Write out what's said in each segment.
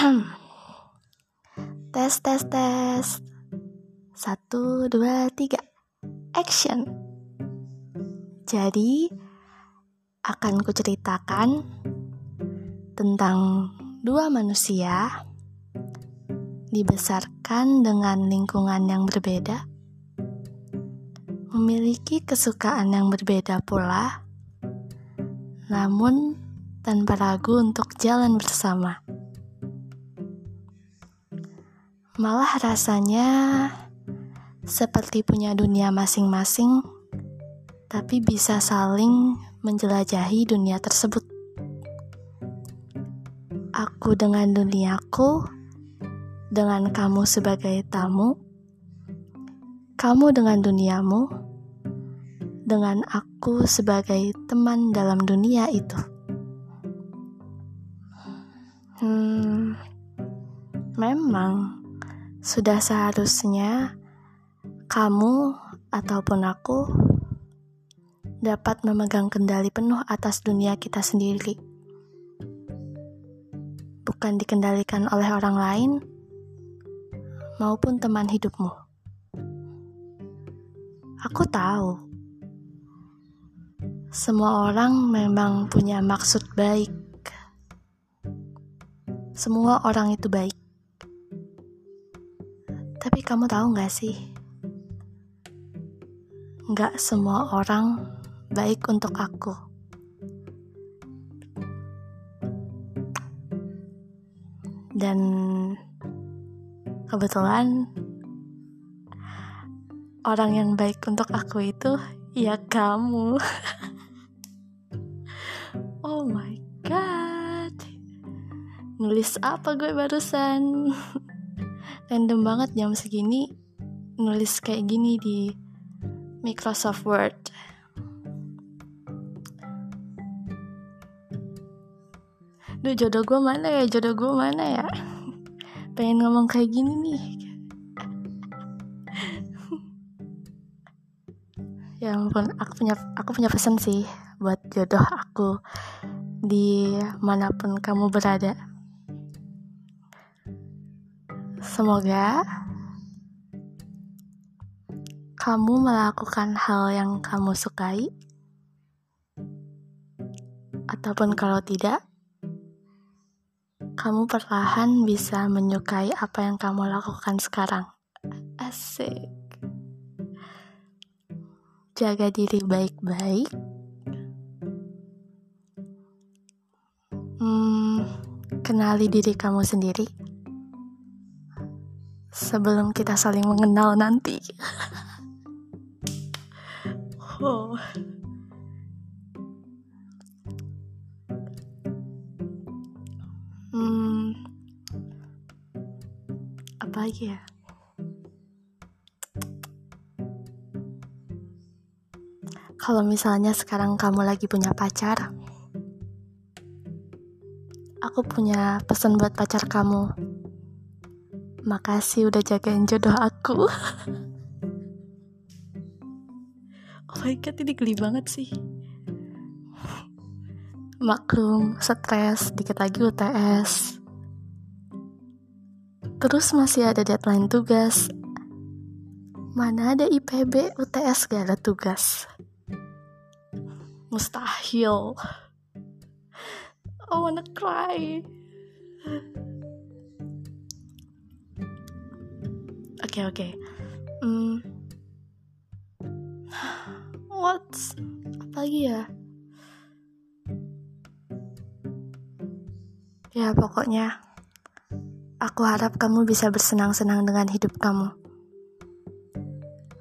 tes tes tes. Satu dua tiga. Action. Jadi akan kuceritakan tentang dua manusia dibesarkan dengan lingkungan yang berbeda memiliki kesukaan yang berbeda pula namun tanpa ragu untuk jalan bersama. Malah rasanya seperti punya dunia masing-masing, tapi bisa saling menjelajahi dunia tersebut. Aku dengan duniaku, dengan kamu sebagai tamu, kamu dengan duniamu, dengan aku sebagai teman dalam dunia itu. Hmm, memang sudah seharusnya kamu ataupun aku dapat memegang kendali penuh atas dunia kita sendiri. Bukan dikendalikan oleh orang lain maupun teman hidupmu. Aku tahu semua orang memang punya maksud baik. Semua orang itu baik. Tapi kamu tahu gak sih? Gak semua orang baik untuk aku. Dan kebetulan orang yang baik untuk aku itu ya kamu. oh my god. Nulis apa gue barusan? random banget jam segini nulis kayak gini di Microsoft Word. Duh jodoh gue mana ya, jodoh gue mana ya Pengen ngomong kayak gini nih Ya ampun, aku punya aku punya pesan sih buat jodoh aku di mana pun kamu berada. Semoga kamu melakukan hal yang kamu sukai, ataupun kalau tidak, kamu perlahan bisa menyukai apa yang kamu lakukan sekarang. Asik, jaga diri baik-baik. Hmm, kenali diri kamu sendiri sebelum kita saling mengenal nanti. oh. Hmm, apa lagi ya? Kalau misalnya sekarang kamu lagi punya pacar, aku punya pesan buat pacar kamu Makasih udah jagain jodoh aku. oh my god, ini geli banget sih. Maklum, stres, dikit lagi UTS. Terus masih ada deadline tugas. Mana ada IPB, UTS gak ada tugas. Mustahil. I wanna cry. Oke. Okay. Hmm. What's apa lagi ya? Ya pokoknya aku harap kamu bisa bersenang-senang dengan hidup kamu.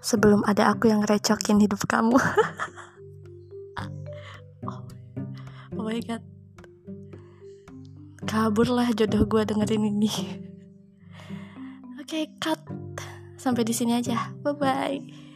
Sebelum ada aku yang recokin hidup kamu. oh, oh my god. Kaburlah jodoh gue dengerin ini. Oke, okay, cut. Sampai di sini aja. Bye bye.